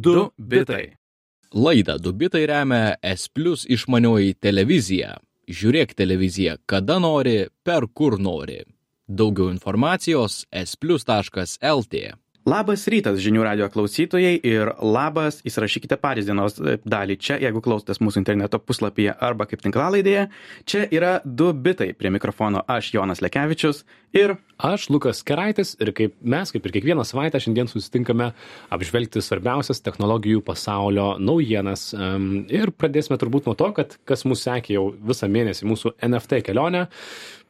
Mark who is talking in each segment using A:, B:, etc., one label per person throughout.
A: 2 bitai.
B: Laidą Dubitai remia S Plus išmanioji televizija. Žiūrėk televiziją kada nori, per kur nori. Daugiau informacijos splus.lt.
A: Labas rytas žinių radio klausytojai ir labas, įsirašykite patys dienos dalį čia, jeigu klausotės mūsų interneto puslapyje arba kaip tinklalaidėje. Čia yra du bitai prie mikrofono aš Jonas Lekevičius ir
C: Aš Lukas Keraitis ir kaip mes, kaip ir kiekvieną savaitę, šiandien susitinkame apžvelgti svarbiausias technologijų pasaulio naujienas. Ir pradėsime turbūt nuo to, kad kas mūsų sekė jau visą mėnesį mūsų NFT kelionę.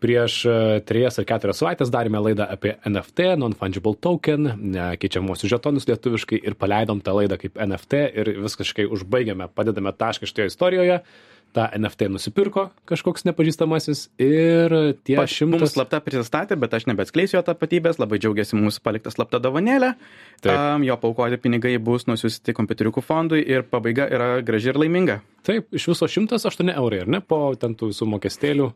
C: Prieš e, trejas ar keturias savaitės darėme laidą apie NFT, Non-Fungible Token, ne, keičiamuosius žetonus lietuviškai ir paleidom tą laidą kaip NFT ir viską užbaigėme, padedame tašką šitoje istorijoje tą NFT nusipirko kažkoks nepažįstamasis ir tie
A: mums
C: šimtas
A: slapta prisistatė, bet aš nebeatskleisiu jo tapatybės, labai džiaugiasi mūsų palikta slapta dovanėlė.
C: Taip.
A: Um, jo paukoti pinigai bus nusiųsti kompiuteriukų fondui ir pabaiga yra graži ir laiminga.
C: Taip, iš viso 108 eurai, ar ne, po ten tų visų mokestėlių.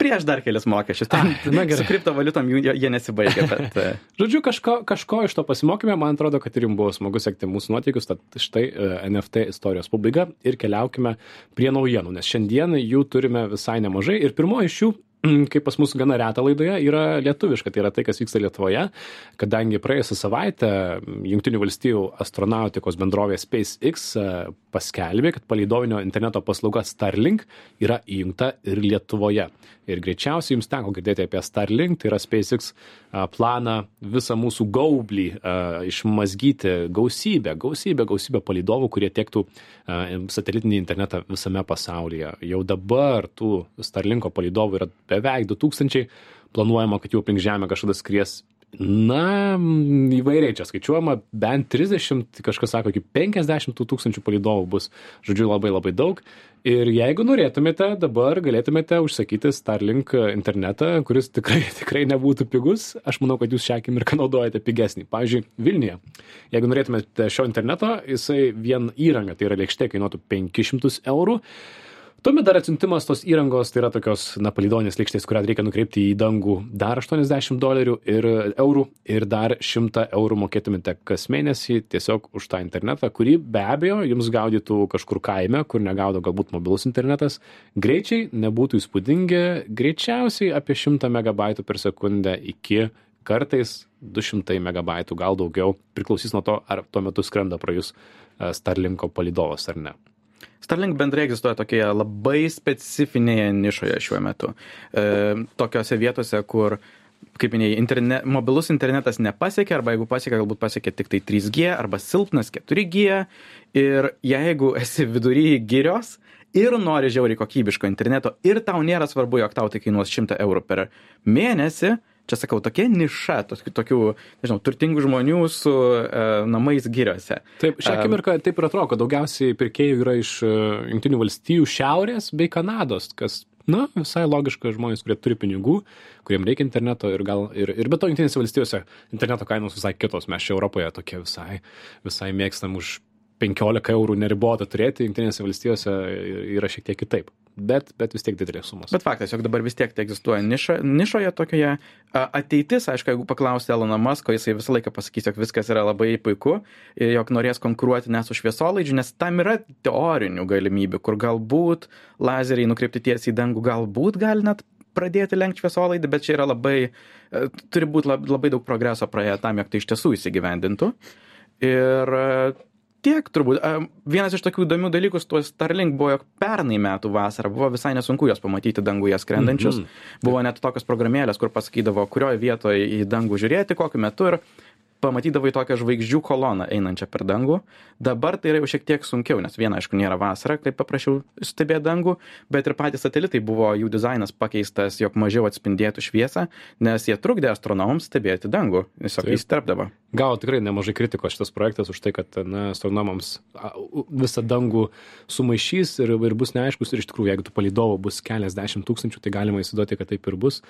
A: Prieš dar kelias mokesčius. Ten,
C: na gerai.
A: su kriptovaliutom jų jie nesibaigia, bet e,
C: Žodžiu, kažko, kažko iš to pasimokėme, man atrodo, kad ir jums buvo smagu sekti mūsų nuotykius, tad štai e, NFT istorijos pabaiga ir keliaukime prie naujienų, nes šiandien jų turime visai nemažai ir pirmoji iš jų kaip pas mus gana reta laidoje, yra lietuviška, tai yra tai, kas vyksta Lietuvoje, kadangi praėjusią savaitę Junktinių valstybių astronautikos bendrovė SpaceX e, paskelbė, kad palydovinio interneto paslauga Starlink yra įjungta ir Lietuvoje. Ir greičiausiai jums teko girdėti apie Starlink, tai yra SpaceX a, planą visą mūsų gaublį a, išmazgyti gausybę, gausybę, gausybę palydovų, kurie tiektų satelitinį internetą visame pasaulyje. Jau dabar tų Starlinko palydovų yra beveik 2000, planuojama, kad jau aplink Žemę kažkada skries Na, įvairiai čia skaičiuojama, bent 30, kažkas sako, iki 50 tų tūkstančių palydovų bus, žodžiu, labai labai daug. Ir jeigu norėtumėte, dabar galėtumėte užsakyti Starlink internetą, kuris tikrai, tikrai nebūtų pigus, aš manau, kad jūs šią akimirką naudojate pigesnį. Pavyzdžiui, Vilniuje, jeigu norėtumėte šio interneto, jisai vien įranga, tai yra lėkštė, kainuotų 500 eurų. Tuomet dar atsiuntimas tos įrangos, tai yra tokios, na, palidonės lėkštės, kurią reikia nukreipti į dangų dar 80 dolerių ir eurų ir dar 100 eurų mokėtumėte kas mėnesį tiesiog už tą internetą, kurį be abejo jums gaudytų kažkur kaime, kur negaudo galbūt mobilus internetas. Greičiai nebūtų įspūdingi, greičiausiai apie 100 megabaitų per sekundę iki kartais 200 megabaitų, gal daugiau, priklausys nuo to, ar tuo metu skrenda pro jūs e, Starlinko palidovas ar ne.
A: Starlink bendrai egzistuoja tokioje labai specifinėje nišoje šiuo metu. E, tokiose vietose, kur, kaip minėjai, interne, mobilus internetas nepasiekia, arba jeigu pasiekia, galbūt pasiekia tik tai 3G arba silpnas 4G. Ir jeigu esi vidury girios ir nori žiauriai kokybiško interneto ir tau nėra svarbu, jog tau tai kainuos 100 eurų per mėnesį, čia sakau, tokia niša, tokių, tokių nežinau, turtingų žmonių su e, namais giriuose.
C: Taip, šią akimirką taip ir atrodo, kad daugiausiai pirkėjų yra iš e, Junktinių valstijų šiaurės bei Kanados, kas, na, visai logiška žmonės, kurie turi pinigų, kuriem reikia interneto ir gal, ir, ir be to Junktinėse valstijose interneto kainos visai kitos, mes čia Europoje tokie visai, visai mėgstam už 15 eurų neribotą turėti, Junktinėse valstijose yra šiek tiek kitaip, bet, bet vis tiek didelės sumos.
A: Bet faktas, jog dabar vis tiek tai egzistuoja niša, nišoje tokioje. Ateitis, aišku, jeigu paklausti Eloną Musko, jisai visą laiką pasakys, jog viskas yra labai puiku jog norės konkuruoti ne su šviesolaidžiu, nes tam yra teorinių galimybių, kur galbūt lazeriai nukreipti tiesiai į dangų, galbūt gali net pradėti lenkti šviesolaidį, bet čia yra labai, e, turi būti labai, daug progreso praėję tam, jog tai iš tiesų įsigyvendintų. Ir tiek turbūt. Vienas iš tokių įdomių dalykų su tuo Starlink buvo, jog pernai metų vasarą buvo visai nesunku jos pamatyti danguje skrendančius.
C: Mhm.
A: Buvo net tokios programėlės, kur pasakydavo, kurioje vietoje į dangų žiūrėti, kokiu metu ir pamatydavai tokią žvaigždžių koloną einančią per dangų. Dabar tai yra jau šiek tiek sunkiau, nes viena, aišku, nėra vasara, kaip paprašiau stebėti dangų, bet ir patys satelitai buvo, jų dizainas pakeistas, jog mažiau atspindėtų šviesą, nes jie trukdė astronomams stebėti dangų, tiesiog
C: Taip.
A: įsterpdavo.
C: Gavo tikrai nemažai kritikos šitas projektas už tai, kad na, astronomams visą dangų sumaišys ir, ir bus neaiškus ir iš tikrųjų, jeigu tų palydovų bus keliasdešimt tūkstančių, tai galima įsivaizduoti, kad taip ir bus.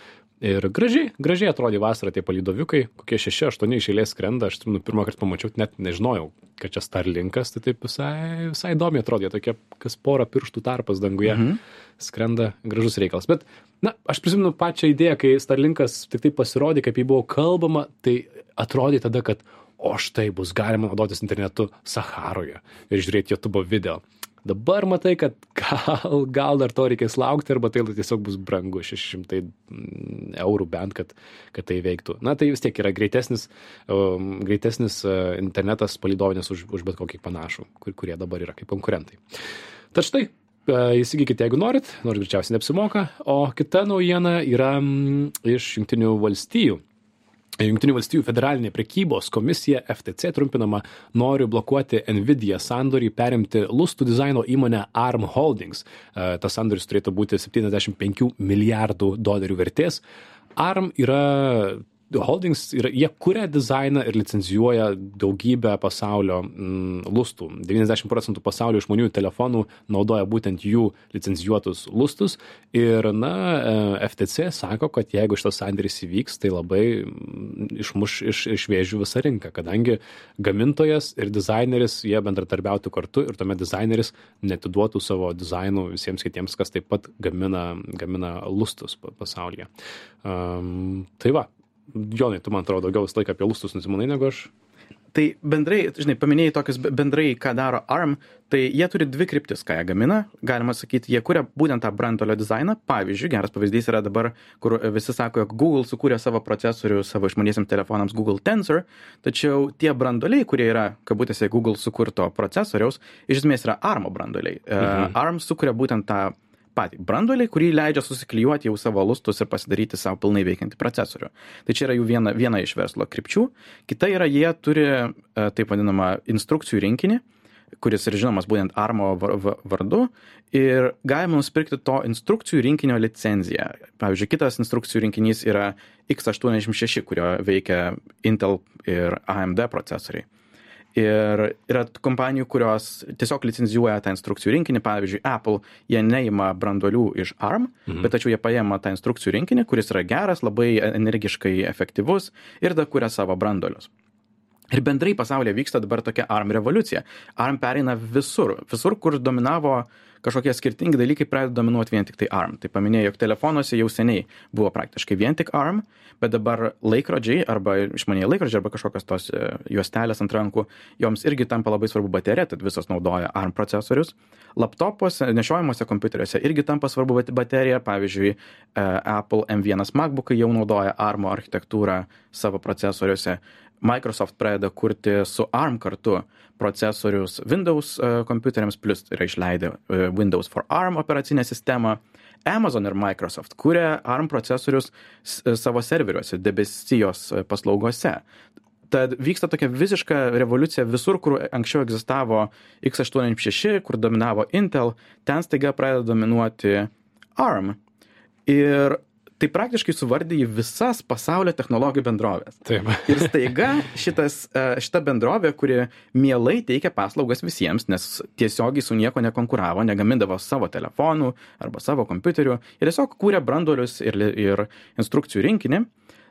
C: Ir gražiai, gražiai atrodė vasarą tie palydoviukai, kokie šeši, aštuoni iš eilės skrenda, aš nu, pirmą kartą pamačiau, net nežinojau, kad čia Starlinkas, tai taip visai, visai įdomiai atrodė, tokie kas porą pirštų tarpas danguje. Mhm. Skrenda gražus reikalas. Bet, na, aš prisimenu pačią idėją, kai Starlinkas tik tai pasirodė, kaip jį buvo kalbama, tai atrodė tada, kad o štai bus galima naudotis internetu Saharoje ir žiūrėti YouTube video. Dabar matai, kad gal, gal dar to reikės laukti, arba tai tiesiog bus brangu 600 mm, eurų bent, kad, kad tai veiktų. Na tai vis tiek yra greitesnis, um, greitesnis uh, internetas palidovinis už, už bet kokį panašų, kur, kurie dabar yra kaip konkurentai. Tad štai, uh, įsigykite, jeigu norit, nors greičiausiai neapsimoka. O kita naujiena yra mm, iš Junktinių valstijų. Junktinių valstybių federalinė prekybos komisija FTC trumpinama nori blokuoti Nvidia sandorį perimti lustų dizaino įmonę ARM Holdings. E, tas sandoris turėtų būti 75 milijardų dolerių vertės. ARM yra holdings yra jie kuria dizainą ir licencijuoja daugybę pasaulio mm, lustų. Devyniasdešim procentų pasaulio išmaniųjų telefonų naudoja būtent jų licencijuotus lustus. Ir na e, ftc sako kad jeigu šitas sandėris įvyks tai labai mm, išmuš iš iš vėžių visą rinką kadangi gamintojas ir dizaineris jie bendradarbiautų kartu ir tuomet dizaineris neatiduotų savo dizainų visiems kitiems kas taip pat gamina gamina lustus pasaulyje. Um, tai va Jonai, tu man atrodo daugiau visą laiką apie lustus nusimanai negu aš.
A: Tai bendrai, žinai, paminėjai tokius bendrai, ką daro ARM, tai jie turi dvi kryptis, ką jie gamina. Galima sakyti, jie kuria būtent tą brandolio dizainą. Pavyzdžiui, geras pavyzdys yra dabar, kur visi sako, jog Google sukūrė savo procesorių savo išmaniesiams telefonams Google Tensor, tačiau tie brandoliai, kurie yra, kabutėse, Google sukurto procesoriaus, iš esmės yra ARM brandoliai. E, mhm. ARM sukuria būtent tą patį branduolį, kurį leidžia susiklijuoti jau savo lustus ir pasidaryti savo pilnai veikiantį procesorių. Tai čia yra jų viena, viena iš verslo krypčių. Kita yra, jie turi e, taip vadinamą instrukcijų rinkinį, kuris ir žinomas būtent ARMO vardu ir galima nusipirkti to instrukcijų rinkinio licenciją. Pavyzdžiui, kitas instrukcijų rinkinys yra x86, kurio veikia Intel ir AMD procesoriai. Ir yra kompanijų, kurios tiesiog licenzijuoja tą instrukcijų rinkinį. Pavyzdžiui, Apple, jie neima brandolių iš ARM, mhm. bet tačiau jie paėma tą instrukcijų rinkinį, kuris yra geras, labai energiškai efektyvus ir tada kuria savo brandolius. Ir bendrai pasaulyje vyksta dabar tokia ARM revoliucija. ARM pereina visur. Visur, kur dominavo kažkokie skirtingi dalykai, pradeda dominuoti vien tik tai ARM. Tai paminėjau, jog telefonuose jau seniai buvo praktiškai vien tik ARM, bet dabar laikrodžiai arba išmaniai laikrodžiai arba kažkokios tos e, juostelės ant rankų, joms irgi tampa labai svarbu baterija, tad visos naudoja ARM procesorius. Laptopuose, nešiojimuose kompiuteriuose irgi tampa svarbu baterija, pavyzdžiui, e, Apple M1 MacBookai jau naudoja ARM architektūrą savo procesoriuose. Microsoft pradeda kurti su ARM kartu procesorius Windows e, kompiuteriams, plus yra išleidę e, Windows for ARM operacinę sistemą. Amazon ir Microsoft kuria ARM procesorius e, savo serveriuose, debesijos paslaugose. Tad vyksta tokia visiška revoliucija visur, kur anksčiau egzistavo x86, kur dominavo Intel, ten staiga pradeda dominuoti ARM. Ir tai praktiškai suvardyji visas pasaulio technologijų bendrovės.
C: Taip.
A: Ir staiga šitas, e, šita bendrovė, kuri mielai teikia paslaugas visiems, nes tiesiogiai su nieko nekonkuravo, negamindavo savo telefonų arba savo kompiuterių ir tiesiog kūrė branduolius ir, ir instrukcijų rinkinį,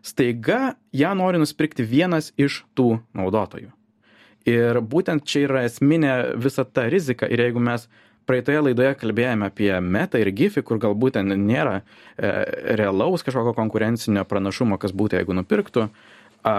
A: staiga ją nori nusipirkti vienas iš tų naudotojų. Ir būtent čia yra esminė visa ta rizika ir jeigu mes praeitoje laidoje kalbėjome apie metą ir gifį, kur galbūt ten nėra e, realaus kažkokio konkurencinio pranašumo, kas būtų, jeigu nupirktų. A,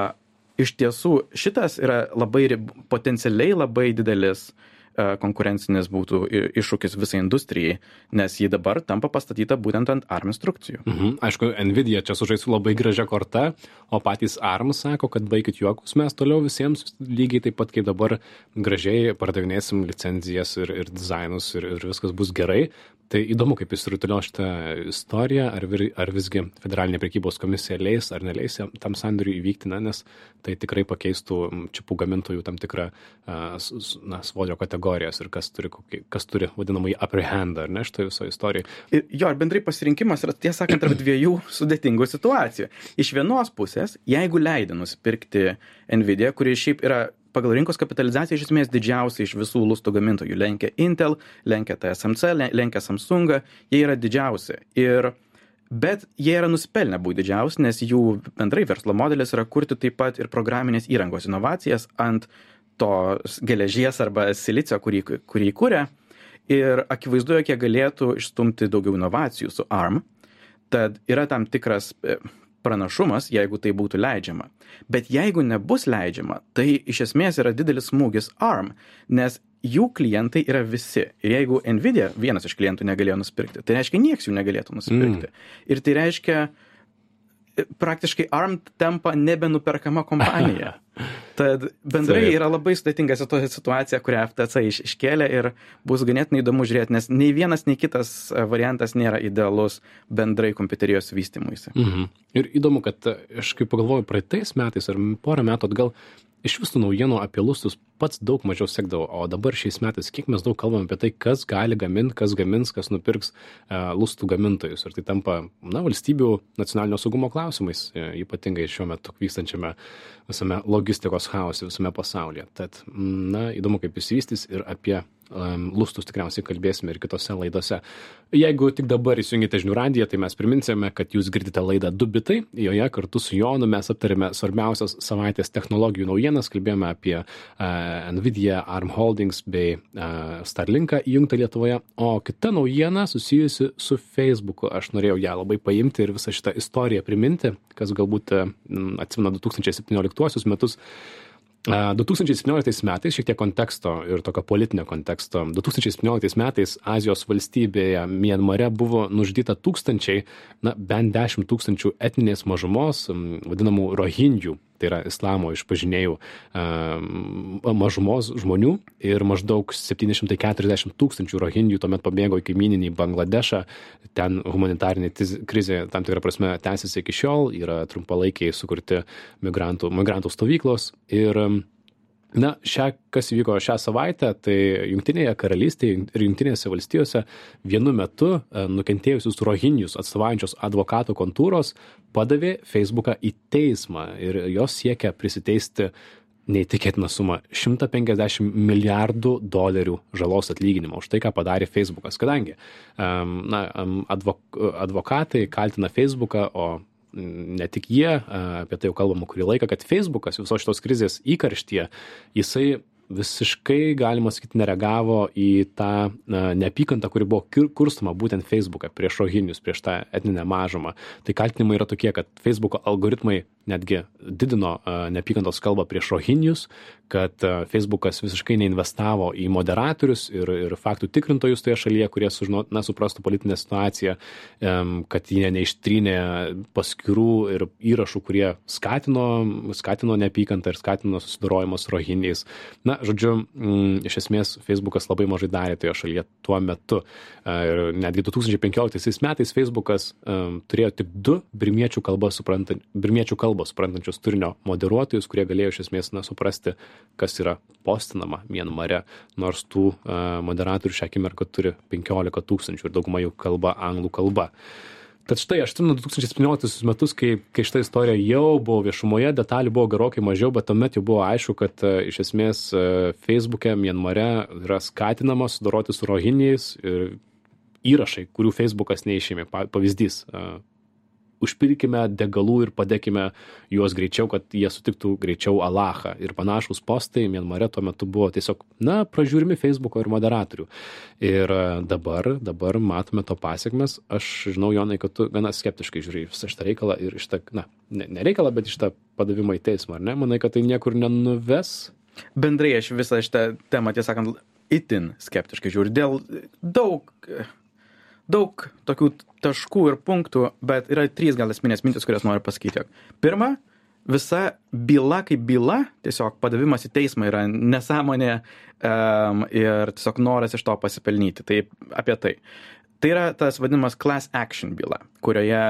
A: iš tiesų, šitas yra labai potencialiai labai didelis konkurencinis būtų iššūkis visai industrijai, nes ji dabar tampa pastatyta būtent ant ARM instrukcijų.
C: Mhm. Aišku, Nvidia čia sužais su labai gražia korta, o patys ARM sako, kad baigit juokus, mes toliau visiems lygiai taip pat kaip dabar gražiai pardavinėsim licenzijas ir, ir dizainus ir, ir viskas bus gerai, Tai įdomu, kaip jis rutulio šitą istoriją, ar, vir, ar visgi federalinė prekybos komisija leis ar neleis tam sandoriui įvykti, na, nes tai tikrai pakeistų čipų gamintojų tam tikrą na, svorio kategorijas ir kas turi, kas turi vadinamąjį upper hand, ar ne, šitoje visoje istorijoje.
A: Ir jo, ir bendrai pasirinkimas yra, tiesą sakant, tarp dviejų sudėtingų situacijų. Iš vienos pusės, jeigu leidai nusipirkti Nvidia, kuri šiaip yra pagal rinkos kapitalizaciją iš esmės didžiausia iš visų lustų gamintojų. Lenkia Intel, lenkia TSMC, lenkia Samsung, jie yra didžiausi. Ir Bet jie yra nusipelnę būti didžiausi, nes jų bendrai verslo modelis yra kurti taip pat ir programinės įrangos inovacijas ant to geležies arba silicio, kurį, kurį kūrė. Ir akivaizdu, jog jie galėtų išstumti daugiau inovacijų su ARM. Tad yra tam tikras pranašumas, jeigu tai būtų leidžiama. Bet jeigu nebus leidžiama, tai iš esmės yra didelis smūgis ARM, nes jų klientai yra visi. Ir jeigu Nvidia vienas iš klientų negalėjo nusipirkti, tai reiškia, nieks jų negalėtų nusipirkti. Mm. Ir tai reiškia, praktiškai ARM tampa nebenuperkama kompanija. Tad bendrai yra labai sudėtinga situacija, kurią FTC iš, iškėlė ir bus ganėtinai įdomu žiūrėti, nes nei vienas, nei kitas variantas nėra idealus bendrai kompiuterijos vystimuisi.
C: Mhm. Ir įdomu, kad aš kaip pagalvoju, praeitais metais ar porą metų atgal iš vis tų naujienų apie lustus pats daug mažiau sekdavau o dabar šiais metais kiek mes daug kalbam apie tai kas gali gamint kas gamins kas nupirks e, lustų gamintojus. Ir tai tampa na valstybių nacionalinio saugumo klausimais e, ypatingai šiuo metu vykstančiame visame logistikos chaose visame pasaulyje. Tad na įdomu kaip išsivystys ir apie lustus tikriausiai kalbėsime ir kitose laidose. Jeigu tik dabar įsijungite žinių radiją, tai mes priminsime, kad jūs girdite laidą Du bitai. Joje kartu su Jonu mes aptarėme svarbiausias savaitės technologijų naujienas, kalbėjome apie uh, Nvidia, ARM Holdings bei uh, Starlinką įjungtą Lietuvoje. O kita naujiena susijusi su Facebooku. Aš norėjau ją labai paimti ir visą šitą istoriją priminti, kas galbūt uh, atsimena 2017 metus. 2017 metais, šiek tiek konteksto ir tokio politinio konteksto, 2017 metais Azijos valstybėje Mienmare buvo nužudyta tūkstančiai, na bent 10 tūkstančių etninės mažumos, vadinamų rohingių, tai yra islamo išpažinėjų mažumos žmonių ir maždaug 740 tūkstančių rohingių tuomet pabėgo į kaimininį Bangladešą, ten humanitarinė krizė tam tikrą prasme tęsiasi iki šiol, yra trumpalaikiai sukurti migrantų, migrantų stovyklos ir na šią kas įvyko šią savaitę tai jungtinėje karalystėje ir jungtinėse valstijose vienu metu e, nukentėjusius rohinijus atstovaujančios advokatų kontūros padavė feisbuką į teismą ir jos siekia prisiteisti neįtikėtiną sumą - 150 milijardų dolerių žalos atlyginimo už tai, ką padarė Facebookas. Kadangi na, advok, advokatai kaltina Facebooką, o ne tik jie, apie tai jau kalbama kurį laiką, kad Facebookas visos šitos krizės įkarštyje, jisai visiškai galima sakyt nereagavo į tą neapykantą kuri buvo kurstoma būtent feisbuke prieš rohinius prieš tą etninę mažumą. Tai kaltinimai yra tokie kad feisbuko algoritmai netgi didino neapykantos kalbą prieš rohinijus kad feisbukas visiškai neinvestavo į moderatorius ir ir faktų tikrintojus toje šalyje kurie sužino na suprastų politinę situaciją kad jie neištrynė paskyrų ir įrašų kurie skatino skatino neapykantą ir skatino susidorojimą su rohinijais na žodžiu mm, iš esmės feisbukas labai mažai darė toje šalyje tuo metu. Ir netgi du tūkstančiai penkioliktaisiais metais feisbukas um, turėjo tik du birmiečių kalbą suprantan birmiečių kalbą suprantančius turinio moderuotojus kurie galėjo iš esmės na suprasti kas yra postinama mianmare. Nors tų uh, moderatorių šią akimirką turi penkiolika tūkstančių ir dauguma jų kalba anglų kalba. Tad štai aš atsimenu du tūkstančiai septynioliktuosius metus kai kai šita istorija jau buvo viešumoje detalių buvo gerokai mažiau bet tuomet jau buvo aišku kad e, iš esmės e, feisbuke mianmare yra skatinama sudoroti su rohinijais ir įrašai kurių feisbukas neišėmė pavyzdys e, užpilkime degalų ir padekime juos greičiau, kad jie sutiktų greičiau Alachą. Ir panašus postai Mienmare tuo metu buvo tiesiog, na, pražiūrimi Facebooko ir moderatorių. Ir e, dabar, dabar matome to pasiekmes. Aš žinau, Jonai, kad tu gana skeptiškai žiūri visą šitą reikalą ir šitą, na, ne, ne reikalą, bet šitą padavimą į teismą, ar ne? Manai, kad tai niekur nenuves?
A: Bendrai aš visą šitą temą, tiesą sakant, itin skeptiškai žiūriu. Dėl daug daug tokių taškų ir punktų, bet yra trys gal esminės mintis, kurias noriu pasakyti. Pirma, visa byla kaip byla, tiesiog padavimas į teismą yra nesąmonė um, ir tiesiog noras iš to pasipelnyti. Tai apie tai. Tai yra tas vadinamas class action byla, kurioje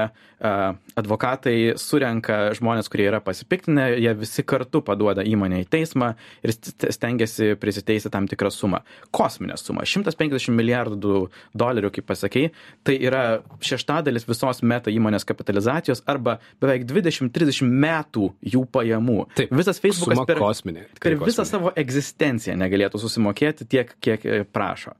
A: advokatai surenka žmonės, kurie yra pasipiktinę, jie visi kartu paduoda įmonę į teismą ir stengiasi prisiteisti tam tikrą sumą. Kosminę sumą. 150 milijardų dolerių, kaip pasakėjai, tai yra šeštadalis visos meta įmonės kapitalizacijos arba beveik 20-30 metų jų pajamų.
C: Taip,
A: Visas Facebookas
C: per, kosminė,
A: per visą kosminė. savo egzistenciją negalėtų susimokėti tiek, kiek e, prašo.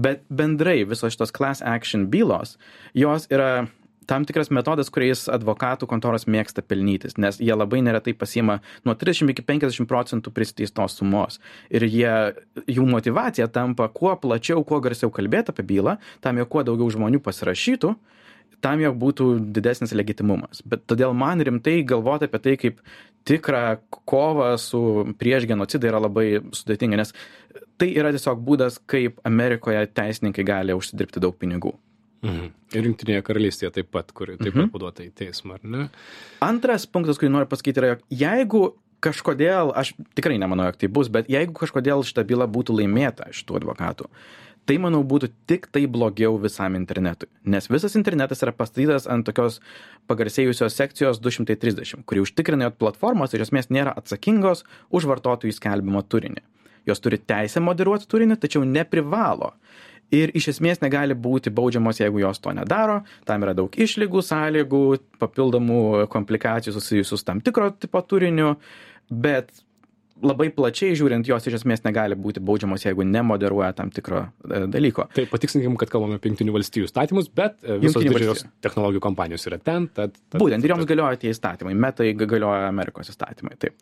A: Bet bendrai visos šitos class action bylos, jos yra tam tikras metodas kuriais advokatų kontoros mėgsta pelnytis nes jie labai neretai pasiima nuo trisdešim iki penkiasdešim procentų priteistos sumos ir jie jų motyvacija tampa kuo plačiau kuo garsiau kalbėt apie bylą tam jog kuo daugiau žmonių pasirašytų tam, jog būtų didesnis legitimumas. Bet todėl man rimtai galvoti apie tai kaip tikrą kovą su prieš genocidą yra labai sudėtinga, nes tai yra tiesiog būdas, kaip Amerikoje teisininkai gali užsidirbti daug pinigų.
C: Mhm. Ir Junktinėje karalystėje taip pat, kuri taip pat mhm. paduota į teismą, ar ne?
A: Antras punktas, kurį noriu pasakyti, yra, jog jeigu kažkodėl, aš tikrai nemanau, jog tai bus, bet jeigu kažkodėl šita byla būtų laimėta iš tų advokatų, tai manau būtų tik tai blogiau visam internetui. Nes visas internetas yra pastatytas ant tokios pagarsėjusios sekcijos 230, kuri užtikrina, jog platformos iš esmės nėra atsakingos už vartotojų skelbimo turinį. Jos turi teisę moderuoti turinį, tačiau neprivalo ir iš esmės negali būti baudžiamos, jeigu jos to nedaro. Tam yra daug išlygų, sąlygų, papildomų komplikacijų susijusių su tam tikro tipo turiniu, bet labai plačiai žiūrint, jos iš esmės negali būti baudžiamos, jeigu nemoderuoja tam tikro e, dalyko.
C: Tai patikslinkim, kad kalbame apie Junktinių valstybių įstatymus, bet e, visos didžiosios technologijų kompanijos yra ten. Tad,
A: tad, Būtent ir joms galioja tie įstatymai, metai galioja Amerikos įstatymai. Taip.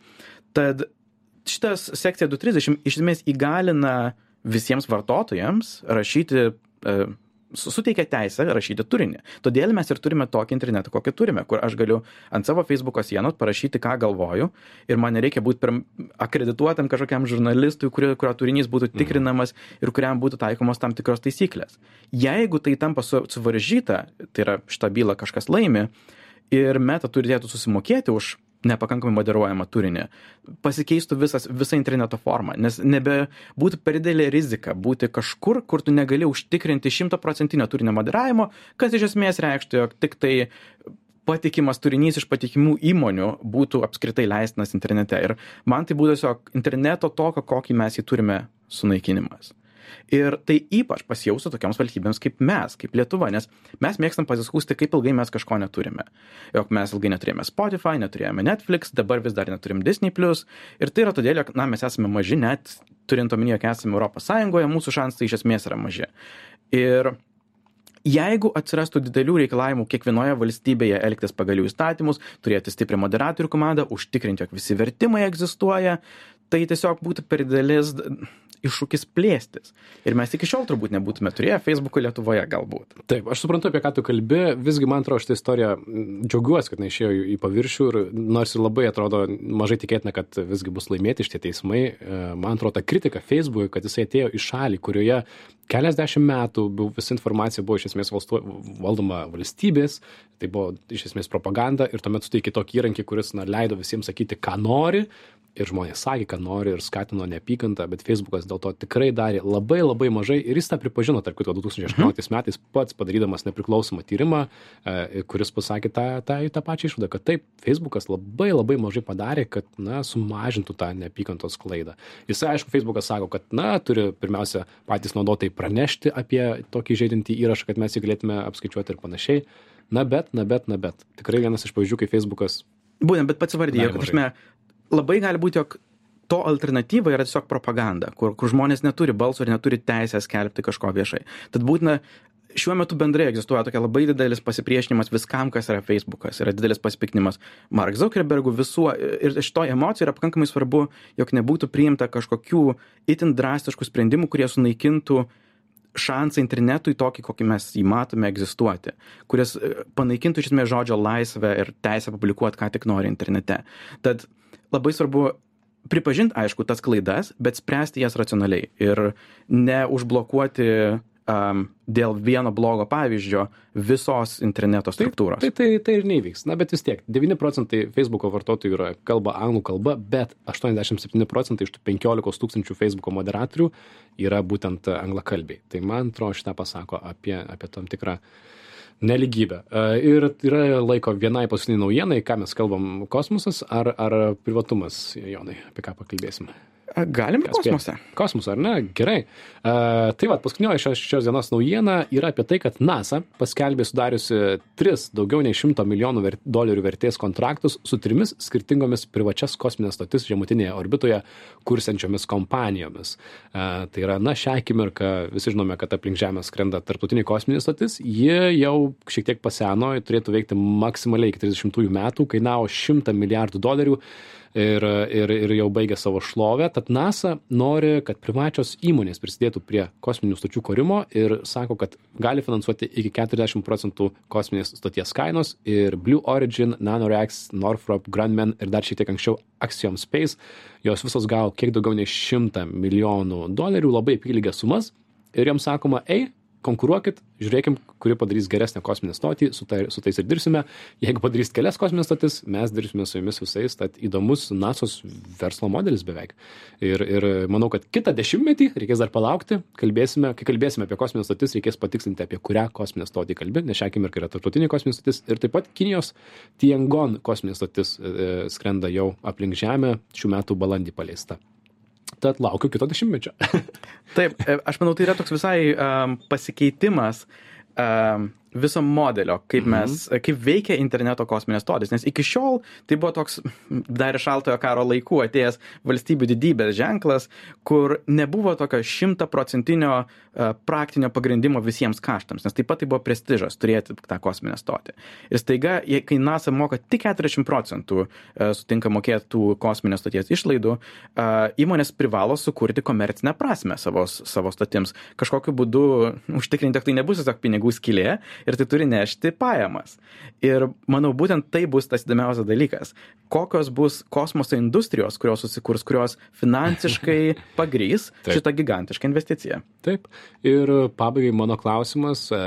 A: Tad šitas sekcija 230 iš esmės įgalina visiems vartotojams rašyti e, suteikia teisę rašyti turinį. Todėl mes ir turime tokį internetą, kokį turime, kur aš galiu ant savo Facebook'o sienos parašyti, ką galvoju ir man nereikia būti akredituotam kažkokiam žurnalistui, kurio, kurio turinys būtų mhm. tikrinamas ir kuriam būtų taikomos tam tikros taisyklės. Jeigu tai tampa suvaržyta, tai yra šitą bylą kažkas laimi ir meta turėtų susimokėti už nepakankamai moderuojamą turinį, pasikeistų visas, visa interneto forma, nes nebe būtų per didelė rizika būti kažkur, kur tu negali užtikrinti šimtaprocentinio turinio moderavimo, kas iš esmės reikštų, jog tik tai patikimas turinys iš patikimų įmonių būtų apskritai leistinas internete. Ir man tai būtų tiesiog interneto tokio, kokį mes jį turime sunaikinimas. Ir tai ypač pasijaustų tokioms valstybėms kaip mes, kaip Lietuva, nes mes mėgstam pasiskūsti, kaip ilgai mes kažko neturime. Jok mes ilgai neturėjome Spotify, neturėjome Netflix, dabar vis dar neturim Disney. Ir tai yra todėl, jog na, mes esame maži, net turint omenyje, jog esame Europos Sąjungoje, mūsų šansai iš esmės yra maži. Ir jeigu atsirastų didelių reikalavimų kiekvienoje valstybėje elgtis pagal jų įstatymus, turėti stiprią moderatorių komandą, užtikrinti, jog visi vertimai egzistuoja, tai tiesiog būtų per didelis iššūkis plėstis. Ir mes iki šiol turbūt nebūtume turėję Facebook'o Lietuvoje galbūt.
C: Taip, aš suprantu, apie ką tu kalbi, visgi man atrodo šitą istoriją, džiaugiuosi, kad neišėjo į paviršių ir nors ir labai atrodo mažai tikėtina, kad visgi bus laimėti šitie teismai, e, man atrodo ta kritika Facebook'ui, kad jisai atėjo į šalį, kurioje keliasdešimt metų visa informacija buvo iš esmės valstu, valdoma valstybės, tai buvo iš esmės propaganda ir tuomet suteikė tokį įrankį, kuris na, leido visiems sakyti, ką nori, ir žmonės sakė, kad nori ir skatino neapykantą, bet Facebookas dėl to tikrai darė labai labai mažai ir jis tą pripažino, tarp kitko, 2018 mhm. metais pats padarydamas nepriklausomą tyrimą, e, kuris pasakė tą, tą, tą pačią išvadą, kad taip, Facebookas labai labai mažai padarė, kad, na, sumažintų tą neapykantos klaidą. Jis, aišku, Facebookas sako, kad, na, turi pirmiausia patys naudotojai pranešti apie tokį žaidintį įrašą, kad mes jį galėtume apskaičiuoti ir panašiai. Na bet, na bet, na bet. Tikrai vienas iš pavyzdžių, kai Facebookas
A: Būtent, bet pats vardėjo, kad, prasme, labai gali būti, jog to alternatyva yra tiesiog propaganda, kur, kur žmonės neturi balso ir neturi teisės skelbti kažko viešai. Tad būtina šiuo metu bendrai egzistuoja tokia labai didelis pasipriešinimas viskam, kas yra Facebookas, yra didelis pasipiktinimas Mark Zuckerbergų visuo ir šito emocija yra pakankamai svarbu, jog nebūtų priimta kažkokių itin drastiškų sprendimų, kurie sunaikintų šansą internetui tokį, kokį mes jį matome egzistuoti, kuris panaikintų iš esmės žodžio laisvę ir teisę publikuoti, ką tik nori internete. Tad labai svarbu pripažint, aišku, tas klaidas, bet spręsti jas racionaliai ir neužblokuoti um, dėl vieno blogo pavyzdžio visos interneto struktūros.
C: Tai, tai, tai, tai ir neįvyks. Na, bet vis tiek, 9 procentai Facebook'o vartotojų yra kalba anglų kalba, bet 87 procentai iš tų 15 tūkstančių Facebook'o moderatorių yra būtent anglakalbiai. Tai man atrodo, šitą pasako apie, apie tam tikrą uh, nelygybę. E, ir yra laiko vienai paskutiniai naujienai, ką mes kalbam, kosmosas ar, ar privatumas, Jonai, apie ką pakalbėsim.
A: Galim ir kosmose.
C: Kosmosą, ar ne? Gerai. Uh, tai va, paskutinioji šios, šios dienos naujiena yra apie tai, kad NASA paskelbė sudariusi tris daugiau nei šimto milijonų ver, dolerių vertės kontraktus su trimis skirtingomis privačias kosminės stotis žemutinėje orbitoje kursiančiomis kompanijomis. Uh, tai yra, na, šią akimirką visi žinome, kad aplink Žemę skrenda tarptautinė kosminė stotis. Ji jau šiek tiek paseno, turėtų veikti maksimaliai iki 30 metų, kainavo 100 milijardų dolerių. Ir, ir, ir jau baigė savo šlovę. Tad NASA nori, kad privačios įmonės prisidėtų prie kosminių stočių kūrimo ir sako, kad gali finansuoti iki 40 procentų kosminės stoties kainos ir Blue Origin, NanoRex, Northrop Grumman ir dar šiek tiek anksčiau Axiom Space, jos visos gavo kiek daugiau nei 100 milijonų dolerių, labai apylygės sumas ir joms sakoma, ei, konkuruokit, žiūrėkim, kuri padarys geresnę kosminę stotį, su, tai, su tais ir dirbsime. Jeigu padarys kelias kosminės stotis, mes dirbsime su jumis visais, tad įdomus NASOS verslo modelis beveik. Ir, ir manau, kad kitą dešimtmetį reikės dar palaukti, kalbėsime, kai kalbėsime apie kosminės stotis, reikės patikslinti, apie kurią kosminę stotį kalbė, nes šią akimirką yra tarptautinė kosminė stotis. Ir taip pat Kinijos Tiangon kosminė stotis e, skrenda jau aplink Žemę, šių metų balandį paleista tad laukiu kito dešimtmečio.
A: Taip, e, aš manau, tai yra toks visai um, pasikeitimas um, viso modelio, kaip mes, mhm. kaip veikia interneto kosminės stotys, nes iki šiol tai buvo toks dar iš šaltojo karo laikų atėjęs valstybių didybės ženklas, kur nebuvo tokio šimtaprocentinio uh, praktinio pagrindimo visiems kaštams, nes taip pat tai buvo prestižas turėti tą kosminę stotį. Ir staiga, kai NASA moka tik 40 procentų uh, sutinka mokėti tų kosminės stoties išlaidų, uh, įmonės privalo sukurti komercinę prasme savo, savo stotims. Kažkokiu būdu užtikrinti, kad tai nebus tiesiog pinigų skilė ir tai turi nešti pajamas. Ir manau, būtent tai bus tas įdomiausias dalykas. Kokios bus kosmoso industrijos, kurios susikurs, kurios finansiškai pagrys šitą gigantišką investiciją.
C: Taip. Ir pabaigai mano klausimas. E,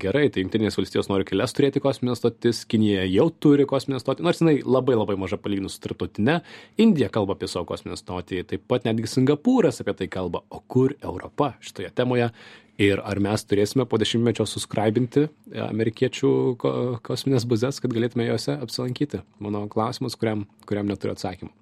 C: gerai, tai Junktinės valstijos nori kelias turėti kosminės stotis, Kinija jau turi kosminę stotį, nors jinai labai labai maža palyginus su tarptautinė. Indija kalba apie savo kosminę stotį, taip pat netgi Singapūras apie tai kalba. O kur Europa šitoje temoje? ir ar mes turėsime po dešimtmečio suskraibinti amerikiečių ko kosmines bazes, kad galėtume juose apsilankyti? Mano klausimas, kuriam, kuriam neturiu atsakymų.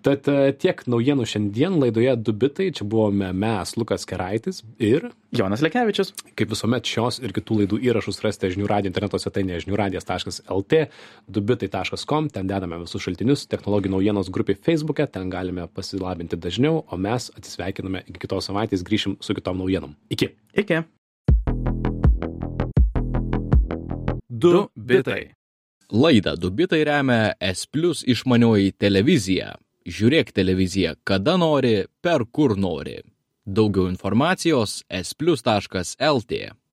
C: Tad e, tiek naujienų šiandien laidoje Dubitai. Čia buvome mes, Lukas Keraitis ir
A: Jonas Lekevičius.
C: Kaip visuomet šios ir kitų laidų įrašus rasite žinių radio interneto svetainėje žiniųradijas.lt, dubitai.com, ten dedame visus šaltinius, technologijų naujienos grupė Facebook'e, ten galime pasilabinti dažniau, o mes atsisveikiname iki kitos savaitės, grįšim su kitom naujienom. Iki.
A: Iki. Du bitai.
B: Laidą Dubitai remia S Plus išmanioji televizija. Žiūrėk televiziją kada nori, per kur nori. Daugiau informacijos splius.lt.